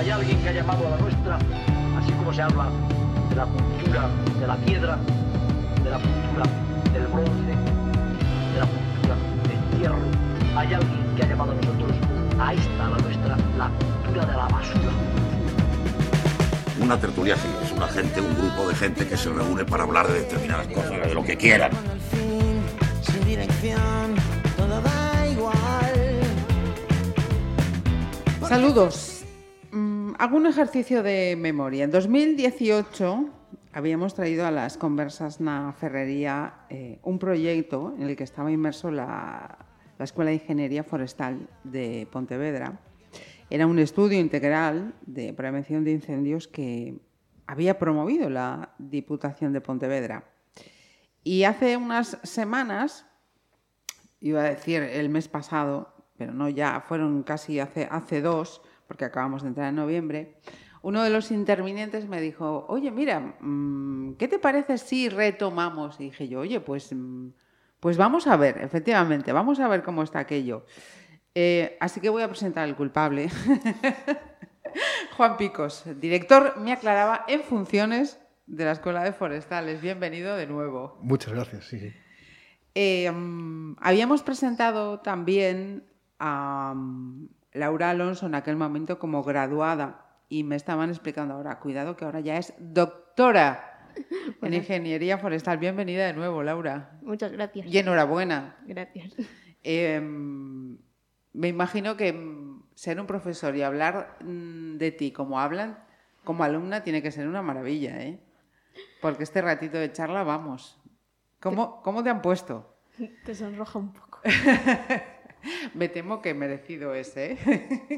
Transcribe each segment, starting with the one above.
Hay alguien que ha llamado a la nuestra, así como se habla de la cultura de la piedra, de la cultura del bronce, de la cultura del hierro. Hay alguien que ha llamado a nosotros, a esta, a la nuestra, la cultura de la basura. Una tertulia sí, es una gente, un grupo de gente que se reúne para hablar de determinadas cosas, de lo que quieran. Sin dirección, todo da igual. Saludos. Hago un ejercicio de memoria. En 2018 habíamos traído a las conversas na Ferrería eh, un proyecto en el que estaba inmerso la, la Escuela de Ingeniería Forestal de Pontevedra. Era un estudio integral de prevención de incendios que había promovido la Diputación de Pontevedra. Y hace unas semanas, iba a decir el mes pasado, pero no ya, fueron casi hace dos, porque acabamos de entrar en noviembre, uno de los intervinientes me dijo, oye, mira, mm, ¿qué te parece si retomamos? Y dije yo, oye, pues, mm, pues vamos a ver, efectivamente, vamos a ver cómo está aquello. Eh, así que voy a presentar al culpable. Juan Picos, director, me aclaraba, en funciones de la Escuela de Forestales. Bienvenido de nuevo. Muchas gracias, sí. sí. Eh, mm, habíamos presentado también a Laura Alonso en aquel momento como graduada y me estaban explicando ahora, cuidado que ahora ya es doctora en. Ingeniería Forestal. Bienvenida de nuevo, Laura. Muchas gracias. Y enhorabuena. Gracias. Eh, me imagino que mm, ser un profesor y hablar mm, de ti como hablan, como alumna, tiene que ser una maravilla, ¿eh? Porque este ratito de charla, vamos. ¿Cómo, cómo te han puesto? Te sonroja un poco. Me temo que merecido es, ¿eh?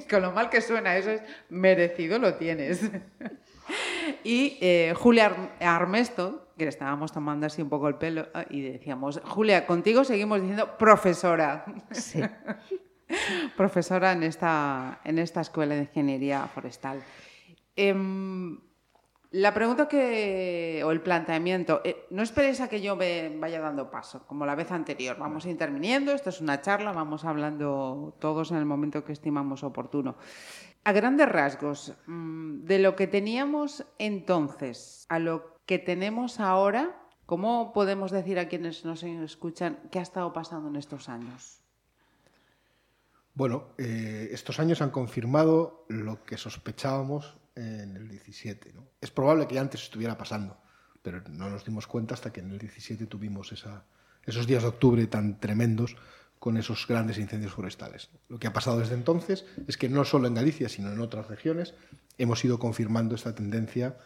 Con lo mal que suena eso es merecido lo tienes. Y eh, Julia Ar- Armesto, que le estábamos tomando así un poco el pelo, ah, y decíamos, Julia, contigo seguimos diciendo profesora. Sí. profesora en esta, en esta escuela de ingeniería forestal. Em, la pregunta que, o el planteamiento, eh, no esperéis a que yo me vaya dando paso, como la vez anterior. Vamos interviniendo, esto es una charla, vamos hablando todos en el momento que estimamos oportuno. A grandes rasgos, mm, de lo que teníamos entonces a lo que tenemos ahora, ¿cómo podemos decir a quienes nos escuchan qué ha estado pasando en estos años? Bueno, eh, estos años han confirmado lo que sospechábamos en el 17. ¿no? Es probable que antes estuviera pasando, pero no nos dimos cuenta hasta que en el 17 tuvimos esa- esos días de octubre tan tremendos con esos grandes incendios forestales. Lo que ha pasado desde entonces es que no solo en Galicia, sino en otras regiones, hemos ido confirmando esta tendencia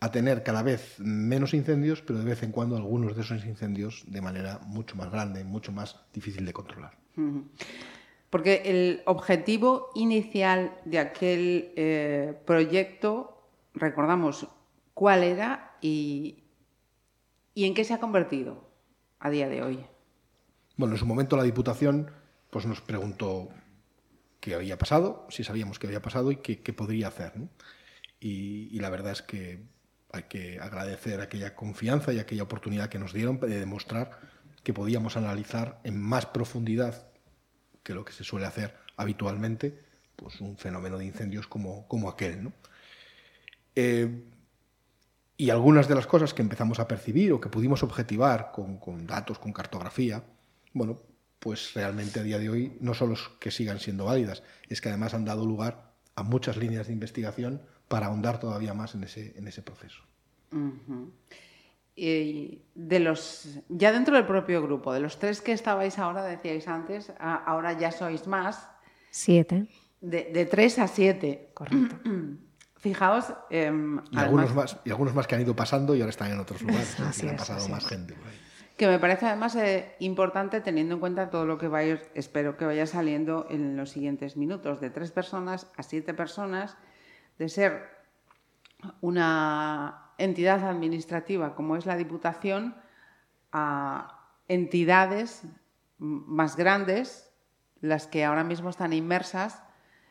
a tener cada vez menos incendios, pero de vez en cuando algunos de esos incendios de manera mucho más grande, mucho más difícil de controlar. Ujú. Porque el objetivo inicial de aquel eh, proyecto, recordamos cuál era y, en qué se ha convertido a día de hoy. Bueno, en su momento la Diputación pues, nos preguntó qué había pasado, si sabíamos qué había pasado y qué, podría hacer. y la verdad es que hay que agradecer aquella confianza y aquella oportunidad que nos dieron de demostrar que podíamos analizar en más profundidad que lo que se suele hacer habitualmente, pues un fenómeno de incendios como, como aquel. ¿no? Eh, y algunas de las cosas que empezamos a percibir o que pudimos objetivar con, con datos, con cartografía, bueno, pues realmente a día de hoy no solo es que sigan siendo válidas, es que además han dado lugar a muchas líneas de investigación para ahondar todavía más en ese, en ese proceso. Ujú. Y de los, ya dentro del propio grupo, de los tres que estabais ahora, decíais antes, a- ahora ya sois más, Siete. de, de tres a siete. Correcto. Fijaos, em, Y, algunos más, y algunos más que han ido pasando y ahora están en otros lugares. Así y han pasado así más es. gente. por ahí. Que me parece además eh, importante teniendo en cuenta todo lo que va a ir, espero que vaya saliendo en los siguientes minutos, de tres personas a siete personas, de ser una entidad administrativa como es la Diputación a entidades más grandes, las que ahora mismo están inmersas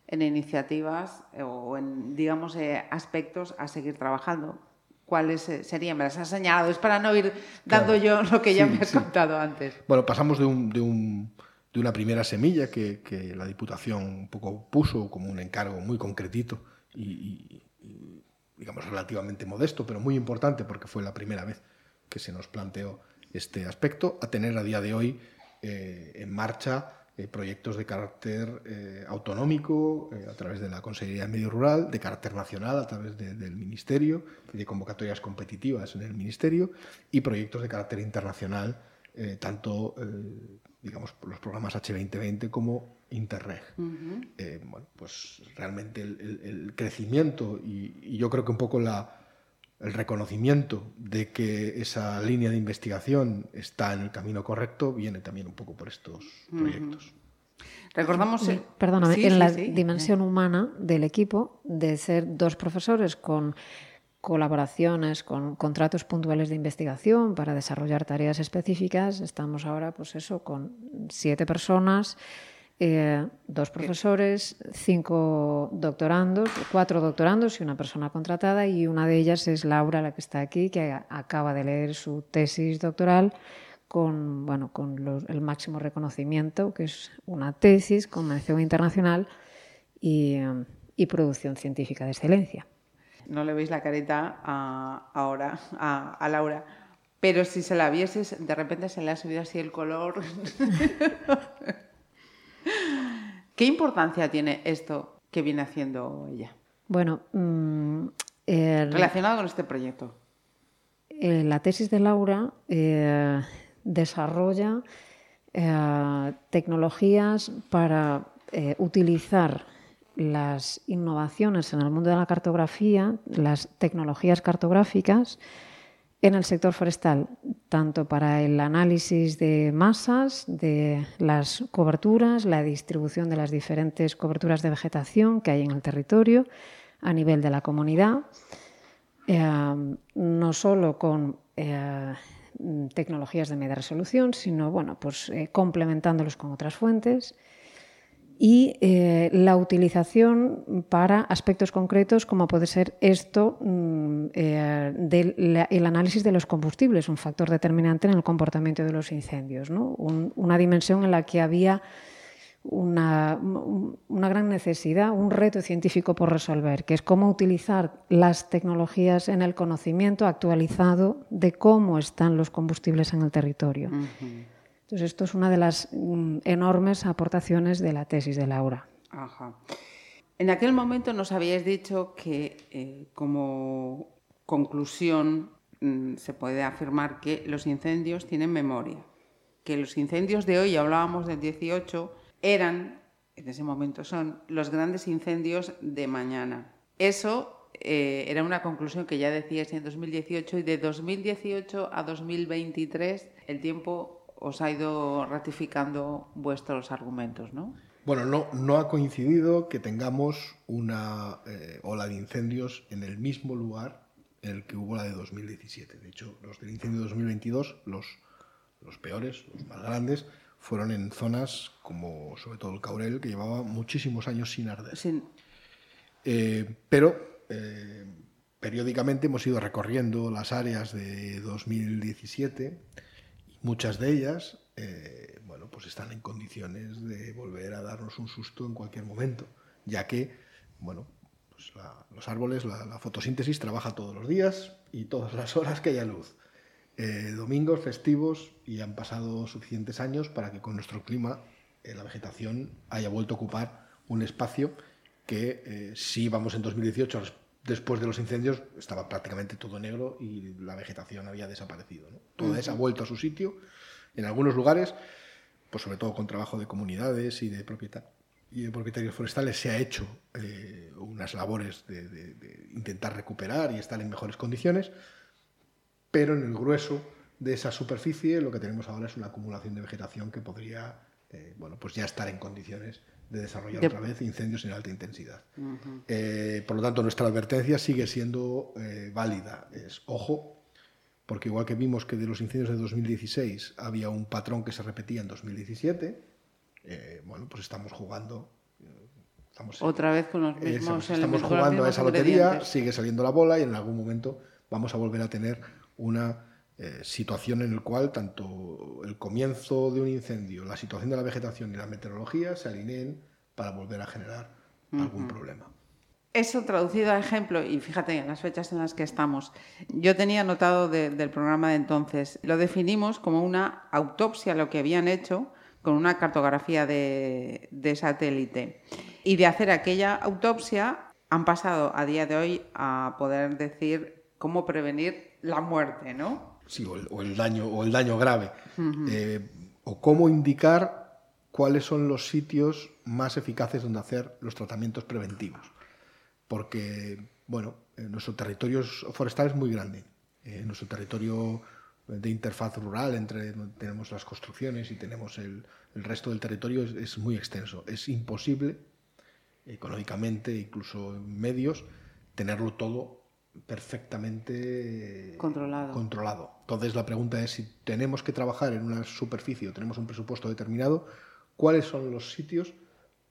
en iniciativas eh, o en, digamos, eh, aspectos a seguir trabajando. ¿Cuáles eh, serían? Me las has señalado. Es para no ir dando yo lo que ya Sí, me has sí. contado antes. Bueno, pasamos de, un, de, un- de una primera semilla que, que la Diputación un poco puso como un encargo muy concretito y, y- y, digamos, relativamente modesto, pero muy importante porque fue la primera vez que se nos planteó este aspecto, a tener a día de hoy eh, en marcha eh, proyectos de carácter eh, autonómico a través de la Consejería de Medio Rural, de carácter nacional a través de- del Ministerio de convocatorias competitivas en el Ministerio y proyectos de carácter internacional, eh, tanto eh, digamos los programas H2020 como Interreg. Eh, bueno, pues realmente el, el- el crecimiento y, y yo creo que un poco la, el reconocimiento de que esa línea de investigación está en el camino correcto viene también un poco por estos proyectos. Recordamos... el- Perdóname, Sí, en sí, la sí. dimensión humana del equipo, de ser dos profesores con colaboraciones, con contratos puntuales de investigación para desarrollar tareas específicas, estamos ahora, pues eso, con siete personas, eh, dos profesores, cinco doctorandos, cuatro doctorandos y una persona contratada, y una de ellas es Laura, la que está aquí, que acaba de leer su tesis doctoral con, bueno, con los- el máximo reconocimiento, que es una tesis con mención internacional y, eh, y producción científica de excelencia. No le veis la careta a- ahora a, a Laura, pero si se la vieses, de repente se le ha subido así el color. ¿Qué importancia tiene esto que viene haciendo ella Bueno, mm, el- relacionado con este proyecto? eh, la tesis de Laura eh, desarrolla eh, tecnologías para utilizar las innovaciones en el mundo de la cartografía, las tecnologías cartográficas, en el sector forestal, tanto para el análisis de masas, de las coberturas, la distribución de las diferentes coberturas de vegetación que hay en el territorio a nivel de la comunidad, eh, no solo con eh, tecnologías de media resolución, sino bueno, pues, eh, complementándolos con otras fuentes y eh, la utilización para aspectos concretos como puede ser esto mm, eh, del análisis de los combustibles, un factor determinante en el comportamiento de los incendios, una dimensión en la que había una, un- una gran necesidad, un reto científico por resolver, que es cómo utilizar las tecnologías en el conocimiento actualizado de cómo están los combustibles en el territorio. Entonces, esto es una de las mm, enormes aportaciones de la tesis de Laura. Ajá. En aquel momento nos habíais dicho que eh, como conclusión mm, se puede afirmar que los incendios tienen memoria, que los incendios de hoy, hablábamos del 18, eran, en ese momento son, los grandes incendios de mañana. Eso eh, era una conclusión que ya decíais en 2018 y de 2018 a 2023 el tiempo os ha ido ratificando vuestros argumentos, ¿no? Bueno, no, no ha coincidido que tengamos una eh, ola de incendios en el mismo lugar en el que hubo la de 2017. De hecho, los del incendio de 2022, los, los peores, los más grandes, fueron en zonas como sobre todo el Caurel, que llevaba muchísimos años sin arder. Sin- Eh, pero eh, periódicamente hemos ido recorriendo las áreas de 2017 y muchas de ellas eh, bueno, pues están en condiciones de volver a darnos un susto en cualquier momento, ya que bueno, pues la- los árboles, la, fotosíntesis trabaja todos los días y todas las horas que haya luz. Eh, domingos, festivos y han pasado suficientes años para que con nuestro clima eh, la vegetación haya vuelto a ocupar un espacio que eh, si íbamos en 2018 res- después de los incendios estaba prácticamente todo negro y la vegetación había desaparecido. ¿no? Toda esa ha vuelto a su sitio. En algunos lugares, pues sobre todo con trabajo de comunidades y de, propieta- y de propietarios forestales, se ha hecho eh, unas labores de, de- de intentar recuperar y estar en mejores condiciones, pero en el grueso de esa superficie lo que tenemos ahora es una acumulación de vegetación que podría eh, bueno, pues ya estar en condiciones de desarrollar De- otra vez incendios en alta intensidad. Eh, por lo tanto, nuestra advertencia sigue siendo eh, válida. Es ojo, porque igual que vimos que de los incendios de 2016 había un patrón que se repetía en 2017, eh, bueno, pues estamos jugando. eh, Estamos, Otra vez con los mismos estamos jugando a esa lotería, sigue saliendo la bola y en algún momento vamos a volver a tener una eh, situación en la cual tanto el comienzo de un incendio, la situación de la vegetación y la meteorología se alineen para volver a generar algún problema. Eso traducido a ejemplo, y fíjate en las fechas en las que estamos, yo tenía notado de- del programa de entonces, lo definimos como una autopsia, lo que habían hecho con una cartografía de, de satélite. Y de hacer aquella autopsia han pasado a día de hoy a poder decir cómo prevenir la muerte, ¿no? Sí, o el, o el daño, o el daño grave. Eh, o cómo indicar cuáles son los sitios más eficaces donde hacer los tratamientos preventivos. Porque, bueno, nuestro territorio es- forestal es muy grande. Eh, nuestro territorio de interfaz rural, entre donde tenemos las construcciones y tenemos el, el resto del territorio, es, es muy extenso. Es imposible, económicamente, incluso en medios, tenerlo todo perfectamente Controlado. controlado. Entonces la pregunta es si tenemos que trabajar en una superficie o tenemos un presupuesto determinado, ¿cuáles son los sitios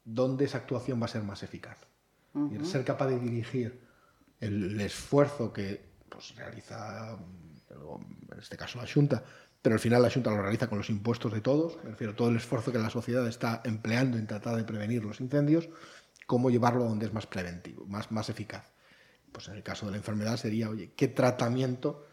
donde esa actuación va a ser más eficaz? Y ser capaz de dirigir el, esfuerzo que pues, realiza, en este caso la Junta, pero al final la Junta lo realiza con los impuestos de todos, me refiero todo el esfuerzo que la sociedad está empleando en tratar de prevenir los incendios, cómo llevarlo a donde es más preventivo, más, más eficaz. Pues en el caso de la enfermedad sería, oye, ¿qué tratamiento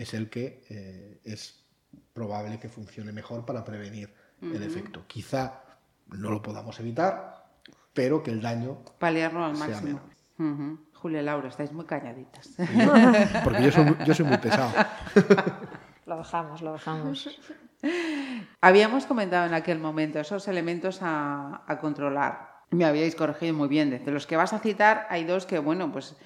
es el que eh, es probable que funcione mejor para prevenir el efecto? Quizá no lo podamos evitar, pero que el daño Paliarlo al Sea máximo. Ujú. Julia y Laura, estáis muy calladitas. Porque yo soy, muy- yo soy muy pesado. Lo dejamos, lo dejamos. Habíamos comentado en aquel momento esos elementos a, a controlar. Me habíais corregido muy bien. De los que vas a citar, hay dos que, bueno, pues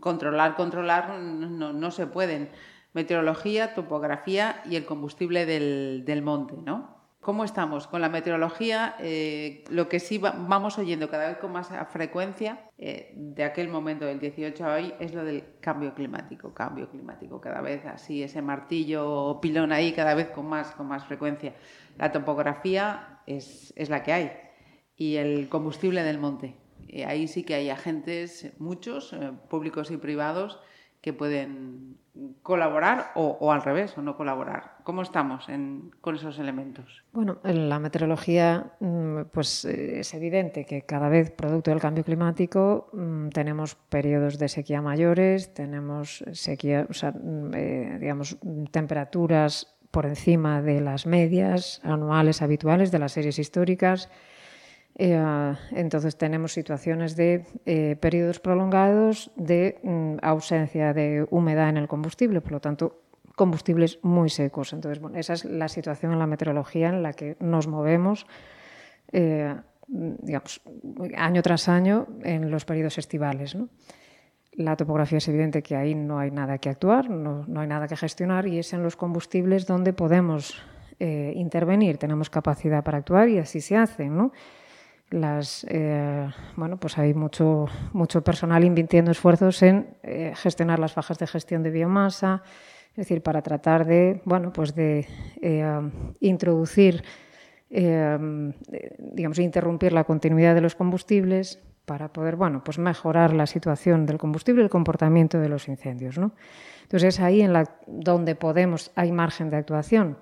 controlar, controlar no- no se pueden. Meteorología, topografía y el combustible del, monte, ¿no? ¿Cómo estamos con la meteorología? Eh, lo que sí va- vamos oyendo cada vez con más frecuencia eh, de aquel momento del 18 a hoy es lo del cambio climático, cambio climático, cada vez así, ese martillo o pilón ahí, cada vez con más, con más frecuencia. La topografía es, es la que hay y el combustible del monte. Eh, ahí sí que hay agentes, muchos, públicos y privados, que pueden colaborar o, al revés, o no colaborar. ¿Cómo estamos en- con esos elementos? Bueno, en la meteorología, mm, pues eh, es evidente que cada vez, producto del cambio climático, mm, tenemos periodos de sequía mayores, tenemos sequía, mm, eh, digamos, temperaturas por encima de las medias anuales habituales de las series históricas. Eh, entonces tenemos situaciones de eh, periodos prolongados de mm, ausencia de humedad en el combustible, por lo tanto combustibles muy secos. Entonces, bueno, esa es la situación en la meteorología en la que nos movemos, eh, digamos, año tras año en los periodos estivales. ¿no? La topografía es evidente que ahí no hay nada que actuar, no, no hay nada que gestionar y es en los combustibles donde podemos eh, intervenir, tenemos capacidad para actuar y así se hace. ¿no? Las, eh, bueno, pues hay mucho, mucho personal invirtiendo esfuerzos en eh, gestionar las bajas de gestión de biomasa, es decir, para tratar de, bueno, pues de eh, introducir, eh, digamos, interrumpir la continuidad de los combustibles para poder, bueno, pues mejorar la situación del combustible y el comportamiento de los incendios, ¿no? Entonces es ahí en la, donde podemos, hay margen de actuación.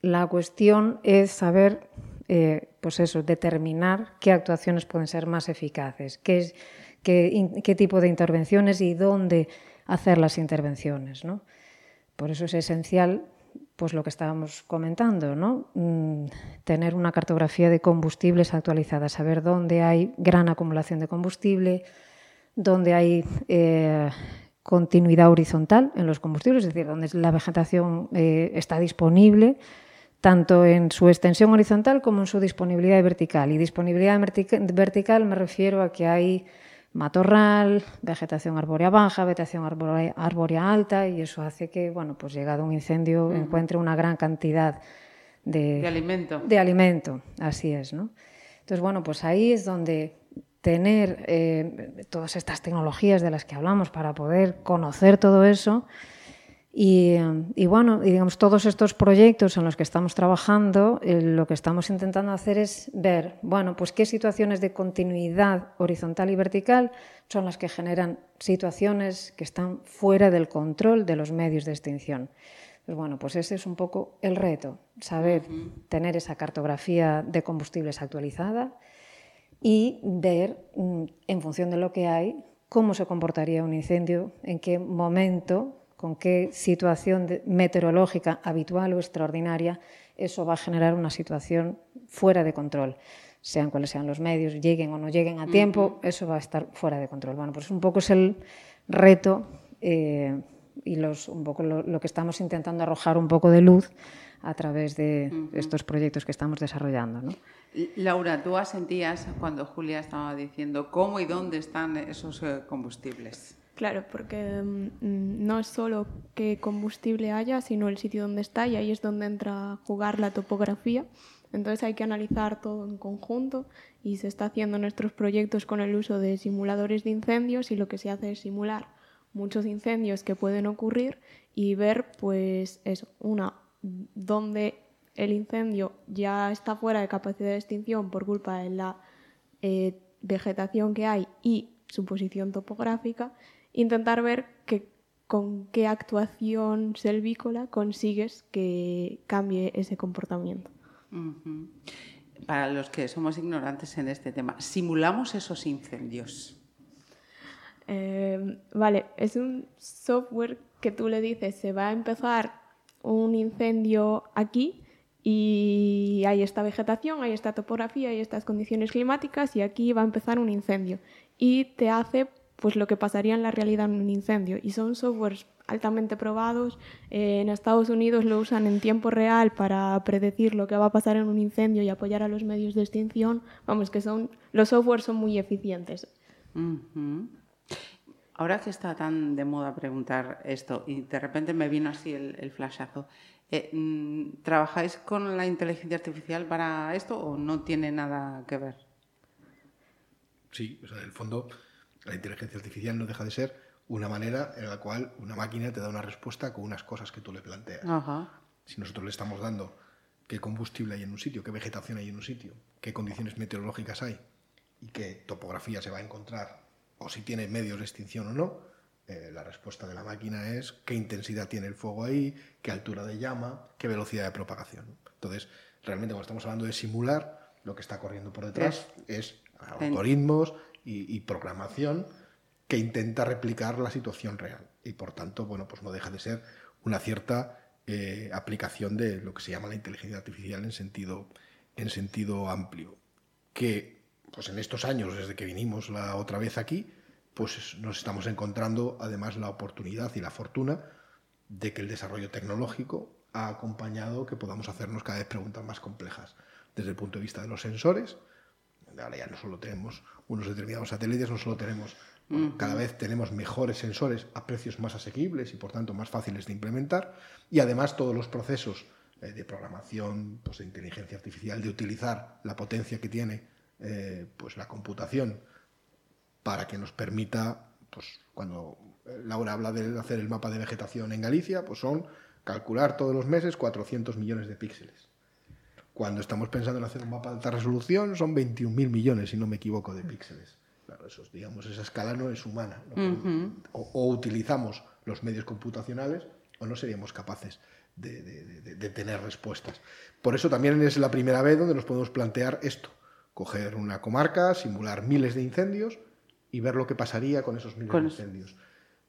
La cuestión es saber, eh, pues eso, determinar qué actuaciones pueden ser más eficaces, qué, es- qué, in- qué tipo de intervenciones y dónde hacer las intervenciones, ¿no? Por eso es esencial, pues lo que estábamos comentando, ¿no? Mm, tener una cartografía de combustibles actualizada, saber dónde hay gran acumulación de combustible, dónde hay eh, continuidad horizontal en los combustibles, es decir, donde la vegetación eh, está disponible tanto en su extensión horizontal como en su disponibilidad vertical. Y disponibilidad vertica- vertical me refiero a que hay matorral, vegetación arbórea baja, vegetación arbórea, alta, y eso hace que, bueno, pues llegado un incendio, encuentre una gran cantidad de, De alimento. de alimento, así es, ¿no? Entonces, bueno, pues ahí es donde tener eh, todas estas tecnologías de las que hablamos para poder conocer todo eso y, y bueno, y digamos, todos estos proyectos en los que estamos trabajando, eh, lo que estamos intentando hacer es ver, bueno, pues qué situaciones de continuidad horizontal y vertical son las que generan situaciones que están fuera del control de los medios de extinción. Pues bueno, pues ese es un poco el reto, saber tener esa cartografía de combustibles actualizada y ver, mm, en función de lo que hay, cómo se comportaría un incendio, en qué momento, con qué situación meteorológica habitual o extraordinaria, eso va a generar una situación fuera de control. Sean cuales sean los medios, lleguen o no lleguen a tiempo, eso va a estar fuera de control. Bueno, pues un poco es el reto eh, y los, un poco lo, lo que estamos intentando arrojar un poco de luz a través de estos proyectos que estamos desarrollando. ¿no? Laura, tú asentías cuando Julia estaba diciendo cómo y dónde están esos eh, combustibles. Claro, porque mm, no es solo qué combustible haya, sino el sitio donde está y ahí es donde entra a jugar la topografía. Entonces hay que analizar todo en conjunto y se está haciendo nuestros proyectos con el uso de simuladores de incendios y lo que se hace es simular muchos incendios que pueden ocurrir y ver pues es una donde el incendio ya está fuera de capacidad de extinción por culpa de la eh, vegetación que hay y su posición topográfica, intentar ver que, con qué actuación selvícola consigues que cambie ese comportamiento. Para los que somos ignorantes en este tema, simulamos esos incendios. Eh, vale, es un software que tú le dices, se va a empezar un incendio aquí y hay esta vegetación, hay esta topografía, hay estas condiciones climáticas y aquí va a empezar un incendio. Y te hace pues lo que pasaría en la realidad en un incendio. Y son softwares altamente probados. Eh, en Estados Unidos lo usan en tiempo real para predecir lo que va a pasar en un incendio y apoyar a los medios de extinción. Vamos, que son los softwares son muy eficientes. Ahora que está tan de moda preguntar esto y de repente me vino así el, el flashazo, eh, mm, ¿trabajáis con la inteligencia artificial para esto o no tiene nada que ver? Sí, o sea, en el fondo, la inteligencia artificial no deja de ser una manera en la cual una máquina te da una respuesta con unas cosas que tú le planteas. Ajá. Si nosotros le estamos dando qué combustible hay en un sitio, qué vegetación hay en un sitio, qué condiciones meteorológicas hay y qué topografía se va a encontrar, o si tiene medios de extinción o no, eh, la respuesta de la máquina es qué intensidad tiene el fuego ahí, qué altura de llama, qué velocidad de propagación. Entonces, realmente cuando estamos hablando de simular, lo que está corriendo por detrás es algoritmos y, programación que intenta replicar la situación real. Y por tanto, bueno, pues no deja de ser una cierta eh, aplicación de lo que se llama la inteligencia artificial en sentido, en sentido amplio. Que pues en estos años, desde que vinimos la otra vez aquí, pues nos estamos encontrando además la oportunidad y la fortuna de que el desarrollo tecnológico ha acompañado que podamos hacernos cada vez preguntas más complejas desde el punto de vista de los sensores. Ahora ya no solo tenemos unos determinados satélites, no solo tenemos, cada vez tenemos mejores sensores a precios más asequibles y por tanto más fáciles de implementar. Y además todos los procesos eh, de programación, pues, de inteligencia artificial, de utilizar la potencia que tiene eh, pues, la computación para que nos permita, pues cuando Laura habla de hacer el mapa de vegetación en Galicia, pues son calcular todos los meses 400 millones de píxeles. Cuando estamos pensando en hacer un mapa de alta resolución, son 21.000 millones, si no me equivoco, de píxeles. Claro, eso, es, digamos, esa escala no es humana. ¿no? o, o utilizamos los medios computacionales o no seríamos capaces de, de- de- de tener respuestas. Por eso también es la primera vez donde nos podemos plantear esto. Coger una comarca, simular miles de incendios y ver lo que pasaría con esos miles Con de incendios.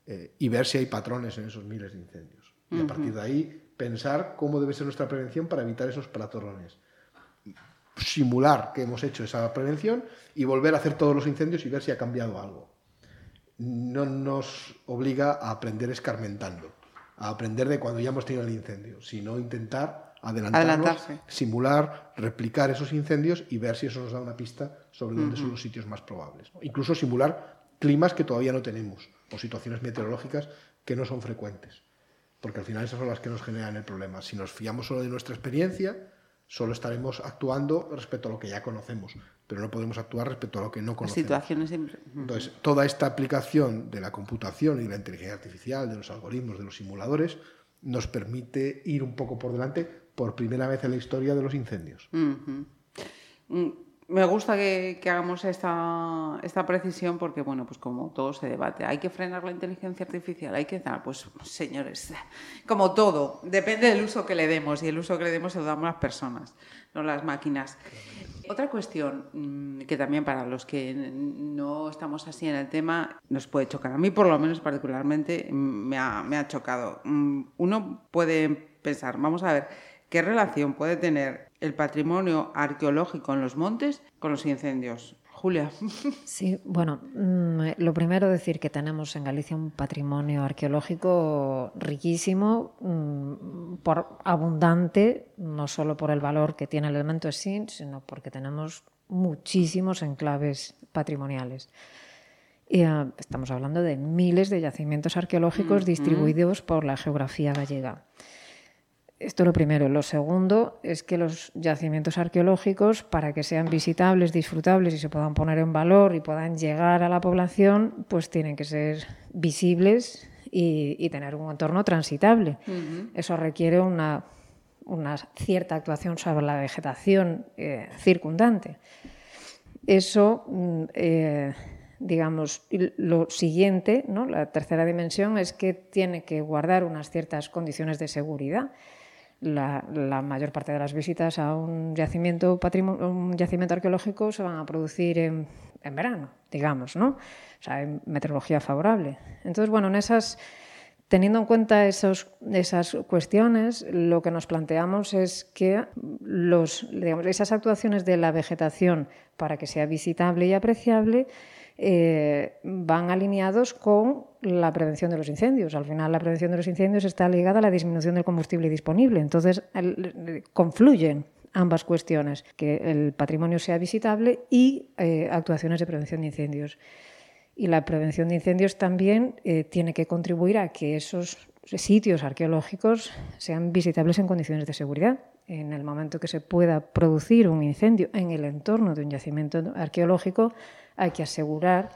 Eh, y ver si hay patrones en esos miles de incendios. Y a partir de ahí pensar cómo debe ser nuestra prevención para evitar esos patrones. Simular que hemos hecho esa prevención y volver a hacer todos los incendios y ver si ha cambiado algo no nos obliga a aprender escarmentando, a aprender de cuando ya hemos tenido el incendio, sino intentar adelantarnos, Adelantarse. simular, replicar esos incendios y ver si eso nos da una pista sobre dónde son los sitios más probables. Incluso simular climas que todavía no tenemos o situaciones meteorológicas que no son frecuentes, porque al final esas son las que nos generan el problema. Si nos fiamos solo de nuestra experiencia, solo estaremos actuando respecto a lo que ya conocemos, pero no podemos actuar respecto a lo que no conocemos. situaciones... Entonces, toda esta aplicación de la computación y de la inteligencia artificial, de los algoritmos, de los simuladores, nos permite ir un poco por delante por primera vez en la historia de los incendios. Mm, Me gusta que, hagamos esta, esta precisión porque, bueno, pues como todo se debate, hay que frenar la inteligencia artificial, hay que pues señores, como todo, depende del uso que le demos y el uso que le demos se lo damos las personas, no las máquinas. Otra cuestión mm, que también para los que no estamos así en el tema nos puede chocar. A mí por lo menos particularmente mm, me ha, me ha chocado. Mm, Uno puede pensar, vamos a ver, ¿qué relación puede tener el patrimonio arqueológico en los montes con los incendios? Julia. Sí, bueno, mm, lo primero decir que tenemos en Galicia un patrimonio arqueológico riquísimo, mm, por abundante, no solo por el valor que tiene el elemento en sí, sino porque tenemos muchísimos enclaves patrimoniales. Y, eh, estamos hablando de miles de yacimientos arqueológicos distribuidos por la geografía gallega. Esto lo primero. Lo segundo es que los yacimientos arqueológicos, para que sean visitables, disfrutables y se puedan poner en valor y puedan llegar a la población, pues tienen que ser visibles y, y tener un entorno transitable. Eso requiere una, una cierta actuación sobre la vegetación eh, circundante. Eso, mm, eh, digamos, lo siguiente, ¿no? la tercera dimensión, es que tiene que guardar unas ciertas condiciones de seguridad. La, mayor parte de las visitas a un yacimiento, un yacimiento arqueológico se van a producir en, en verano, digamos, ¿no? O sea, en meteorología favorable. Entonces, bueno, en esas Teniendo en cuenta esos, esas cuestiones, lo que nos planteamos es que los, digamos, esas actuaciones de la vegetación para que sea visitable y apreciable eh, van alineados con la prevención de los incendios. Al final, la prevención de los incendios está ligada a la disminución del combustible disponible. Entonces, el- confluyen ambas cuestiones, que el patrimonio sea visitable y eh, actuaciones de prevención de incendios. Y la prevención de incendios también eh, tiene que contribuir a que esos sitios arqueológicos sean visitables en condiciones de seguridad. En el momento que se pueda producir un incendio en el entorno de un yacimiento arqueológico, hay que asegurar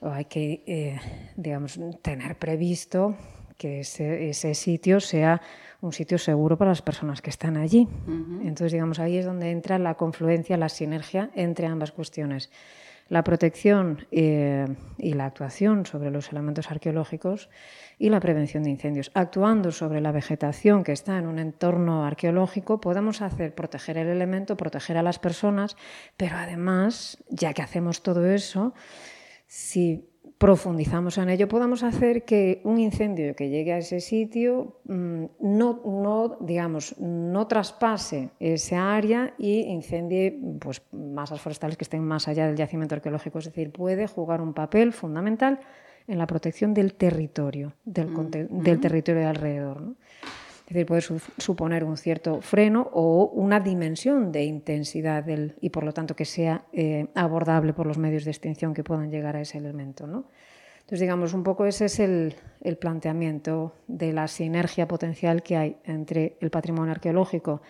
o hay que, eh, digamos, tener previsto que ese, ese sitio sea un sitio seguro para las personas que están allí. Entonces, digamos, ahí es donde entra la confluencia, la sinergia entre ambas cuestiones la protección eh, y la actuación sobre los elementos arqueológicos y la prevención de incendios. Actuando sobre la vegetación que está en un entorno arqueológico, podemos hacer proteger el elemento, proteger a las personas, pero además, ya que hacemos todo eso, si profundizamos en ello, podamos hacer que un incendio que llegue a ese sitio mm, no, no, digamos, no traspase esa área y incendie pues, masas forestales que estén más allá del yacimiento arqueológico. Es decir, puede jugar un papel fundamental en la protección del territorio, del, conte- del territorio de alrededor. ¿no? Es decir, puede su- suponer un cierto freno o una dimensión de intensidad del, y por lo tanto que sea eh, abordable por los medios de extinción que puedan llegar a ese elemento. ¿no? Entonces, digamos, un poco ese es el, el planteamiento de la sinergia potencial que hay entre el patrimonio arqueológico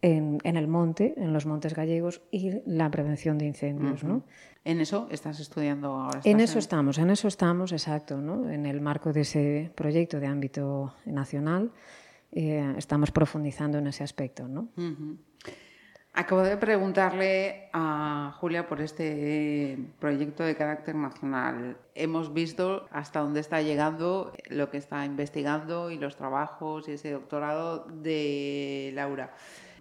en, en el monte, en los montes gallegos, y la prevención de incendios. ¿no? En eso estás estudiando ahora. En estás eso estamos, en eso estamos, exacto, ¿no? En el marco de ese proyecto de ámbito nacional, eh, estamos profundizando en ese aspecto, ¿no? Acabo de preguntarle a Julia por este proyecto de carácter nacional. Hemos visto hasta dónde está llegando lo que está investigando y los trabajos y ese doctorado de Laura.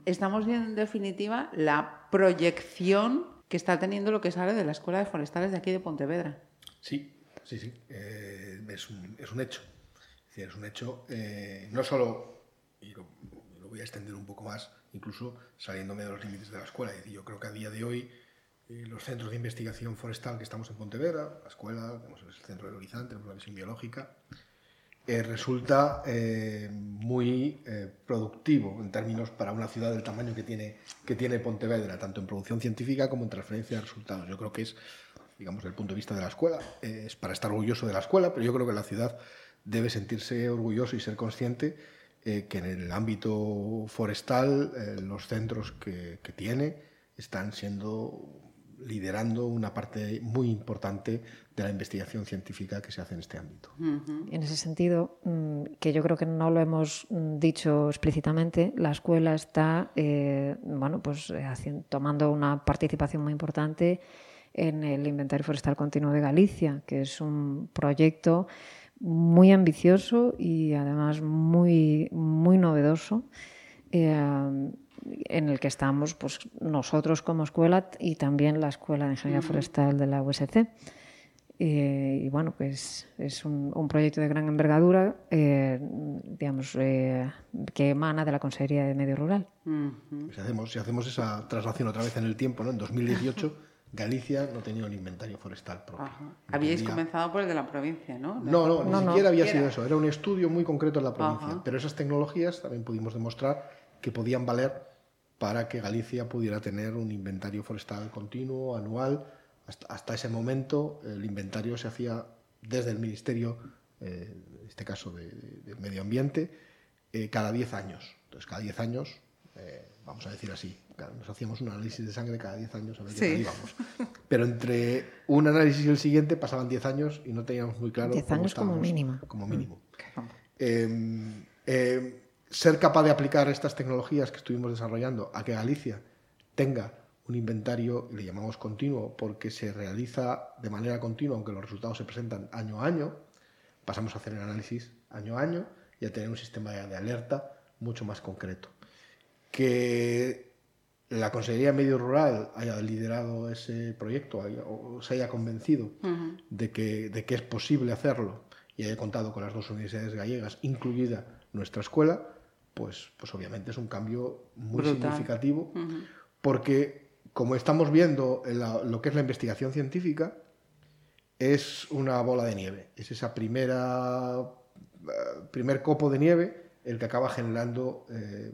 Estamos viendo en definitiva la proyección que está teniendo lo que sale de la Escuela de Forestales de aquí de Pontevedra. Sí, sí, sí. eh, es, un, es un hecho. Es, decir, es un hecho, eh, no solo, y lo, lo voy a extender un poco más, incluso saliéndome de los límites de la escuela. Es decir, yo creo que a día de hoy eh, los centros de investigación forestal que estamos en Pontevedra, la escuela, tenemos el centro del Horizonte, tenemos la visión biológica, eh, resulta eh, muy eh, productivo en términos para una ciudad del tamaño que tiene, que tiene Pontevedra, tanto en producción científica como en transferencia de resultados. Yo creo que es, digamos, desde el punto de vista de la escuela, eh, es para estar orgulloso de la escuela, pero yo creo que la ciudad debe sentirse orgulloso y ser consciente eh, que en el ámbito forestal eh, los centros que, que tiene están siendo liderando una parte muy importante de la investigación científica que se hace en este ámbito. En ese sentido, mm, que yo creo que no lo hemos mm, dicho explícitamente, la escuela está eh, bueno, pues, eh, hacien- tomando una participación muy importante en el Inventario Forestal Continuo de Galicia, que es un proyecto muy ambicioso y además muy, muy novedoso. eh, en el que estamos pues, nosotros como escuela y también la Escuela de Ingeniería Forestal de la USC. Eh, y bueno, pues es un, un proyecto de gran envergadura, eh, digamos, eh, que emana de la Consejería de Medio Rural. Si hacemos, si hacemos esa traslación otra vez en el tiempo, ¿no? en 2018 Galicia no tenía un inventario forestal propio. Ajá. Habíais comenzado por el de la provincia, ¿no? No, no, ni No, no. siquiera había sido eso. Era un estudio muy concreto en la provincia. Ajá. Pero esas tecnologías también pudimos demostrar que podían valer para que Galicia pudiera tener un inventario forestal continuo, anual. Hasta, hasta ese momento el inventario se hacía desde el Ministerio, eh, en este caso de Medio Ambiente, eh, cada 10 años. Entonces, cada 10 años, eh, vamos a decir así, claro, nos hacíamos un análisis de sangre cada 10 años a ver qué Sí. íbamos. Pero entre un análisis y el siguiente pasaban 10 años y no teníamos muy claro 10 cómo años como mínimo. Como mínimo. Caramba. Eh, eh, ser capaz de aplicar estas tecnologías que estuvimos desarrollando a que Galicia tenga un inventario, y le llamamos continuo, porque se realiza de manera continua, aunque los resultados se presentan año a año, pasamos a hacer el análisis año a año y a tener un sistema de alerta mucho más concreto. Que la Consejería de Medio Rural haya liderado ese proyecto haya- o se haya convencido de, que, de que es posible hacerlo y haya contado con las dos universidades gallegas, incluida nuestra escuela, pues, pues obviamente es un cambio muy Brutal. significativo porque como estamos viendo en la- lo que es la investigación científica, es una bola de nieve. Es esa primera eh, primer copo de nieve el que acaba generando, eh,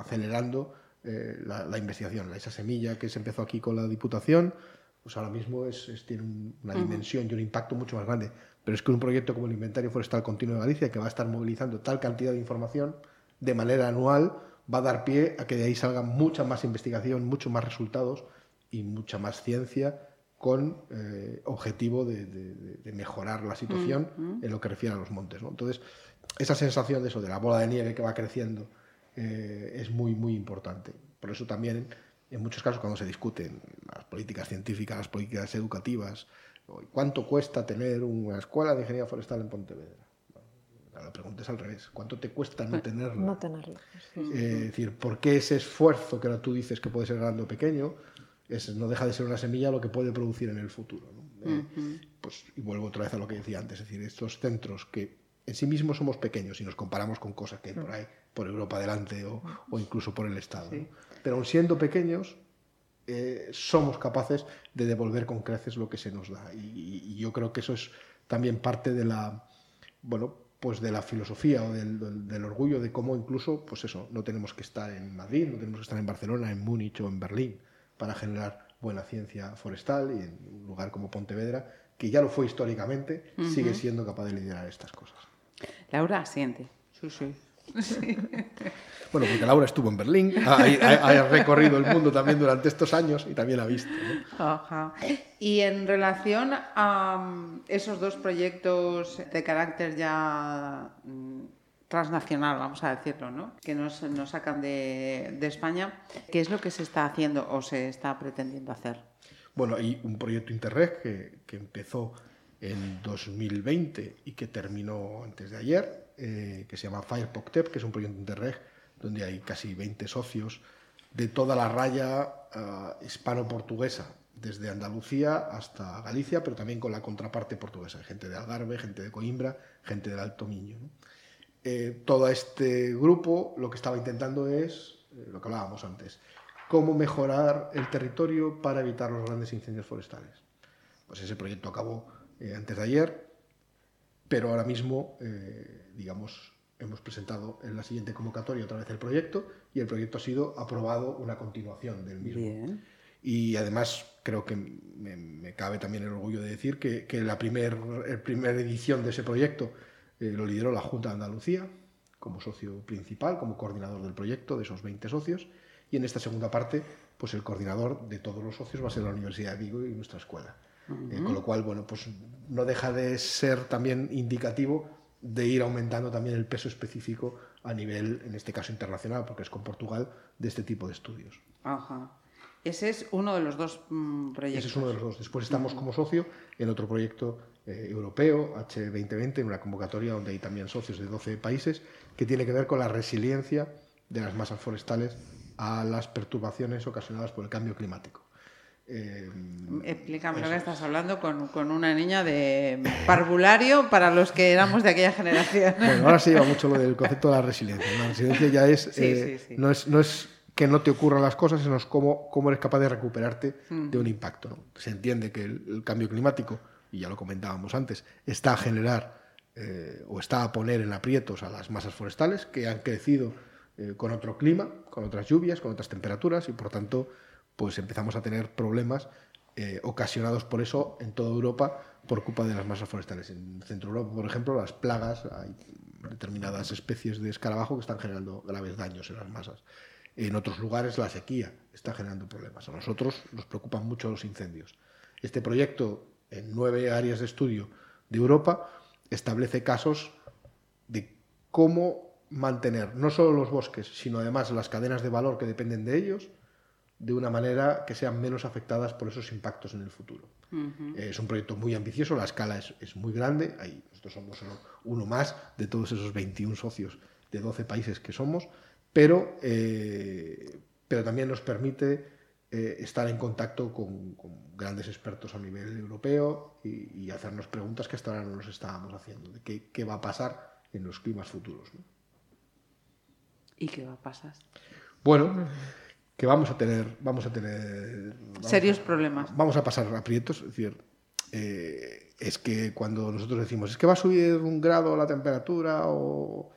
acelerando eh, la, la investigación. Esa semilla que se empezó aquí con la Diputación, pues ahora mismo es, es- tiene un- una dimensión y un impacto mucho más grande. Pero es que un proyecto como el Inventario Forestal Continuo de Galicia, que va a estar movilizando tal cantidad de información de manera anual, va a dar pie a que de ahí salga mucha más investigación, mucho más resultados y mucha más ciencia con eh, objetivo de, de- de- de mejorar la situación en lo que refiere a los montes. ¿no? Entonces, esa sensación de eso, de la bola de nieve que va creciendo, eh, es muy, muy importante. Por eso también, en muchos casos, cuando se discuten las políticas científicas, las políticas educativas, ¿cuánto cuesta tener una escuela de ingeniería forestal en Pontevedra? La pregunta es al revés. ¿Cuánto te cuesta no tenerla? No tenerlo. Sí. Eh, es decir, ¿por qué ese esfuerzo que ahora tú dices que puede ser grande o pequeño, es, no deja de ser una semilla lo que puede producir en el futuro? ¿no? Eh, pues, y vuelvo otra vez a lo que decía antes, es decir, estos centros que en sí mismos somos pequeños y nos comparamos con cosas que hay por ahí, por Europa adelante o, o incluso por el Estado. ¿no? Pero aun siendo pequeños, eh, somos capaces de devolver con creces lo que se nos da. Y, yo creo que eso es también parte de la, bueno, pues de la filosofía o del, del- del orgullo de cómo incluso, pues eso, no tenemos que estar en Madrid, no tenemos que estar en Barcelona, en Múnich o en Berlín para generar buena ciencia forestal y en un lugar como Pontevedra, que ya lo fue históricamente, sigue siendo capaz de liderar estas cosas. Laura asiente. Sí, sí. Bueno, porque Laura estuvo en Berlín, ha, ha- ha recorrido el mundo también durante estos años y también ha visto. ¿no? Ajá. Y en relación a mm, esos dos proyectos de carácter ya mm, transnacional, vamos a decirlo, ¿no? que nos, nos sacan de, de España, ¿qué es lo que se está haciendo o se está pretendiendo hacer? Bueno, hay un proyecto Interreg que, que empezó en 2020 y que terminó antes de ayer, eh, que se llama FirePocTep, que es un proyecto Interreg donde hay casi 20 socios de toda la raya ah, hispano-portuguesa, desde Andalucía hasta Galicia, pero también con la contraparte portuguesa, gente de Algarve, gente de Coimbra, gente del Alto Miño. Eh, todo este grupo lo que estaba intentando es, eh, lo que hablábamos antes, cómo mejorar el territorio para evitar los grandes incendios forestales. Pues ese proyecto acabó antes de ayer, pero ahora mismo, eh, digamos, hemos presentado en la siguiente convocatoria otra vez el proyecto y el proyecto ha sido aprobado una continuación del mismo. Bien. Y además creo que me, me cabe también el orgullo de decir que, que la primer, el primer edición de ese proyecto eh, lo lideró la Junta de Andalucía como socio principal, como coordinador del proyecto de esos 20 socios. Y en esta segunda parte, pues el coordinador de todos los socios va a ser la Universidad de Vigo y nuestra escuela. Eh, con lo cual, bueno, pues no deja de ser también indicativo de ir aumentando también el peso específico a nivel, en este caso internacional, porque es con Portugal, de este tipo de estudios. Ajá. Ese es uno de los dos mm, proyectos. Ese es uno de los dos. Después estamos como socio en otro proyecto eh, europeo, H2020, en una convocatoria donde hay también socios de 12 países, que tiene que ver con la resiliencia de las masas forestales a las perturbaciones ocasionadas por el cambio climático. Eh, Explícame lo que estás hablando con, con una niña de parvulario para los que éramos de aquella generación. Bueno, ahora se lleva mucho lo del concepto de la resiliencia. La resiliencia ya es, Sí, eh, sí, sí. No, es no es que no te ocurran las cosas, sino es cómo, cómo eres capaz de recuperarte de un impacto. ¿no? Se entiende que el, el cambio climático, y ya lo comentábamos antes, está a generar eh, o está a poner en aprietos a las masas forestales que han crecido eh, con otro clima, con otras lluvias, con otras temperaturas y por tanto pues empezamos a tener problemas eh, ocasionados por eso en toda Europa por culpa de las masas forestales. En Centro Europa, por ejemplo, las plagas, hay determinadas especies de escarabajo que están generando graves daños en las masas. En otros lugares la sequía está generando problemas. A nosotros nos preocupan mucho los incendios. Este proyecto, en nueve áreas de estudio de Europa, establece casos de cómo mantener no solo los bosques, sino además las cadenas de valor que dependen de ellos, de una manera que sean menos afectadas por esos impactos en el futuro. Eh, es un proyecto muy ambicioso, la escala es, es muy grande, ahí nosotros somos solo uno más de todos esos 21 socios de 12 países que somos, pero, eh, pero también nos permite eh, estar en contacto con, con grandes expertos a nivel europeo y, y hacernos preguntas que hasta ahora no nos estábamos haciendo, de qué, qué va a pasar en los climas futuros. ¿no? ¿Y qué va a pasar? Bueno, que vamos a tener, vamos a tener vamos Serios a- problemas. Vamos a pasar aprietos, es decir, eh, es que cuando nosotros decimos es que va a subir un grado la temperatura o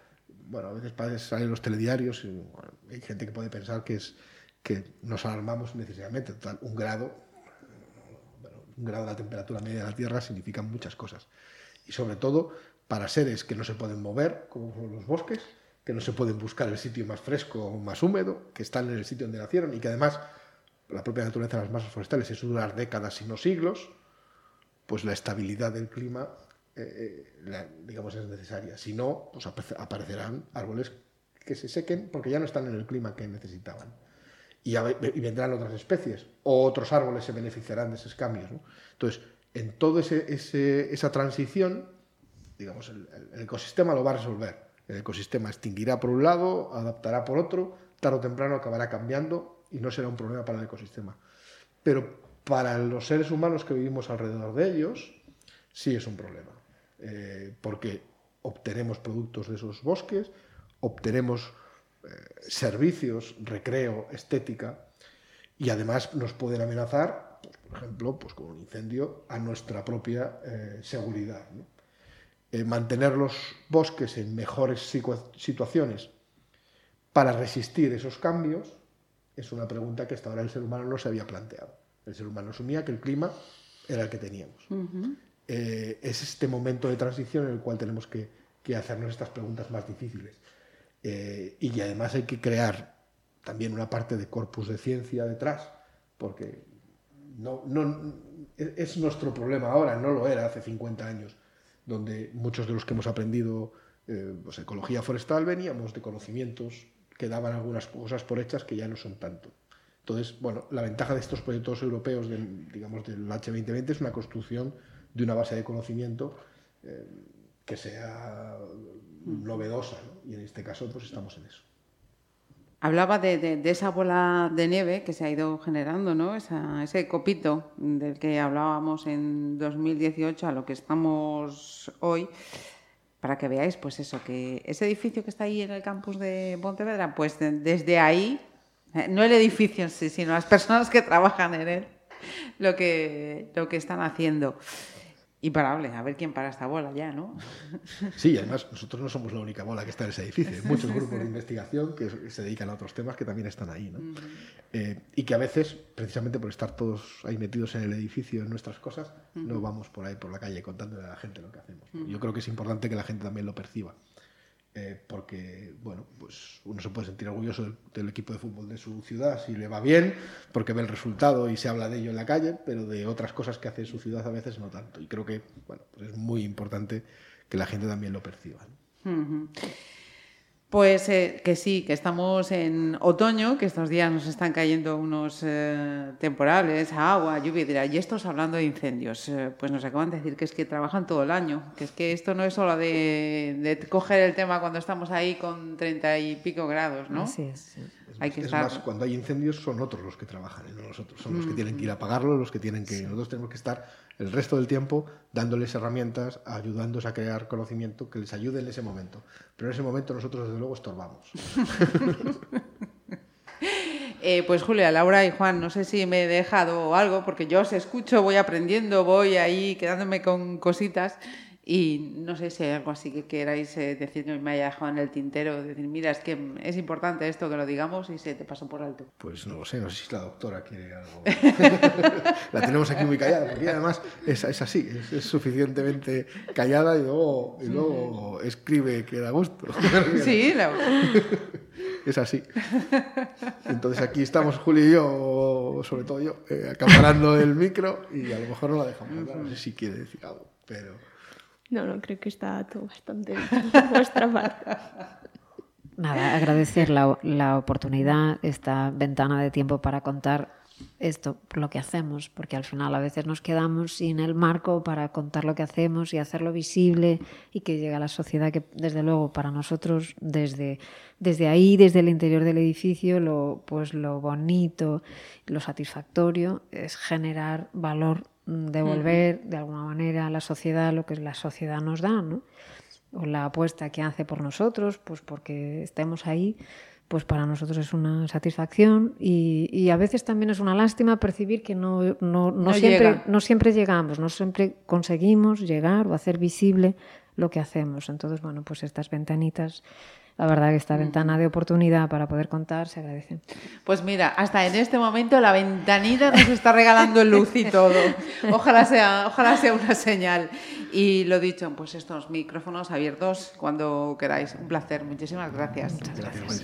bueno, a veces salen los telediarios y bueno, hay gente que puede pensar que es que nos alarmamos necesariamente, total, un grado bueno, un grado de la temperatura media de la Tierra significan muchas cosas. Y sobre todo para seres que no se pueden mover, como los bosques, que no se pueden buscar el sitio más fresco o más húmedo, que están en el sitio donde nacieron y que además la propia naturaleza de las masas forestales es durar décadas y no siglos, pues la estabilidad del clima, eh, eh, digamos, es necesaria. Si no, pues aparecerán árboles que se sequen porque ya no están en el clima que necesitaban y, vendrán otras especies o otros árboles se beneficiarán de esos cambios. Entonces, en toda esa transición, digamos, el ecosistema lo va a resolver. El ecosistema extinguirá por un lado, adaptará por otro, tarde o temprano acabará cambiando y no será un problema para el ecosistema. Pero para los seres humanos que vivimos alrededor de ellos, sí es un problema. Eh, porque obtenemos productos de esos bosques, obtenemos eh, servicios, recreo, estética, y además nos pueden amenazar, pues, por ejemplo, pues, con un incendio a nuestra propia eh, seguridad. Eh, mantener los bosques en mejores situa- situaciones para resistir esos cambios es una pregunta que hasta ahora el ser humano no se había planteado. El ser humano asumía que el clima era el que teníamos. Eh, es este momento de transición en el cual tenemos que, que hacernos estas preguntas más difíciles. Eh, y que además hay que crear también una parte de corpus de ciencia detrás, porque no, no, es nuestro problema ahora, no lo era hace 50 años, donde muchos de los que hemos aprendido eh, pues, ecología forestal veníamos de conocimientos que daban algunas cosas por hechas que ya no son tanto. Entonces, bueno, la ventaja de estos proyectos europeos, del, digamos, del H2020 es una construcción de una base de conocimiento eh, que sea novedosa, ¿no? y en este caso pues estamos en eso. Hablaba de, de- esa bola de nieve que se ha ido generando, ¿no? Esa- ese copito del que hablábamos en 2018 a lo que estamos hoy, para que veáis, pues eso, que ese edificio que está ahí en el campus de Pontevedra, pues de- desde ahí, eh, no el edificio en sí, sino las personas que trabajan en él, lo que, lo que están haciendo. Imparable, a ver quién para esta bola ya, ¿no? Sí, y además nosotros no somos la única bola que está en ese edificio. Hay muchos grupos de investigación que se dedican a otros temas que también están ahí. ¿no? Eh, y que a veces, precisamente por estar todos ahí metidos en el edificio, en nuestras cosas, no vamos por ahí por la calle contándole a la gente lo que hacemos. Yo creo que es importante que la gente también lo perciba. Eh, porque, bueno, pues uno se puede sentir orgulloso del, del equipo de fútbol de su ciudad si le va bien, porque ve el resultado y se habla de ello en la calle, pero de otras cosas que hace su ciudad a veces no tanto. Y creo que, bueno, pues es muy importante que la gente también lo perciba. ¿no? Ujú. Pues eh, que sí, que estamos en otoño, que estos días nos están cayendo unos eh, temporales, agua, lluvia, y dirá, y estos hablando de incendios, Eh, pues nos acaban de decir que es que trabajan todo el año, que es que esto no es solo de, de coger el tema cuando estamos ahí con treinta y pico grados, ¿no? Sí. Hay que es estar... más, cuando hay incendios son otros los que trabajan, y no nosotros. Son los que tienen que ir a apagarlo, los que tienen que... Nosotros tenemos que estar el resto del tiempo dándoles herramientas, ayudándoles a crear conocimiento que les ayude en ese momento. Pero en ese momento nosotros, desde luego, estorbamos. Eh, pues Julia, Laura y Juan, no sé si me he dejado algo, porque yo os escucho, voy aprendiendo, voy ahí quedándome con cositas. Y no sé si hay algo así que queráis eh, decir que me haya dejado en el tintero, decir, mira, es que es importante esto que lo digamos y se te pasó por alto. Pues no lo sé, no sé si la doctora quiere algo. la tenemos aquí muy callada, porque además es, es así, es, es suficientemente callada y luego, y luego escribe que da gusto. Sí, Laura. es así. Entonces aquí estamos Julio y yo, sobre todo yo, eh, acaparando el micro y a lo mejor no la dejamos hablar, no sé si quiere decir algo, pero... No, no, creo que está todo bastante bien por vuestra parte. Nada, agradecer la, la oportunidad, esta ventana de tiempo para contar esto, lo que hacemos, porque al final a veces nos quedamos sin el marco para contar lo que hacemos y hacerlo visible y que llegue a la sociedad, que desde luego para nosotros, desde, desde ahí, desde el interior del edificio, lo, pues lo bonito, lo satisfactorio es generar valor, devolver de alguna manera a la sociedad lo que la sociedad nos da, ¿no? o la apuesta que hace por nosotros, pues porque estemos ahí, pues para nosotros es una satisfacción y, y a veces también es una lástima percibir que no, no, no No siempre, llega. no siempre llegamos, no siempre conseguimos llegar o hacer visible lo que hacemos. Entonces, bueno, pues estas ventanitas, la verdad que esta ventana de oportunidad para poder contar se agradecen. Pues mira, hasta en este momento la ventanita nos está regalando luz y todo. Ojalá sea, ojalá sea una señal. Y lo dicho, pues estos micrófonos abiertos cuando queráis. Un placer. Muchísimas gracias. Gracias.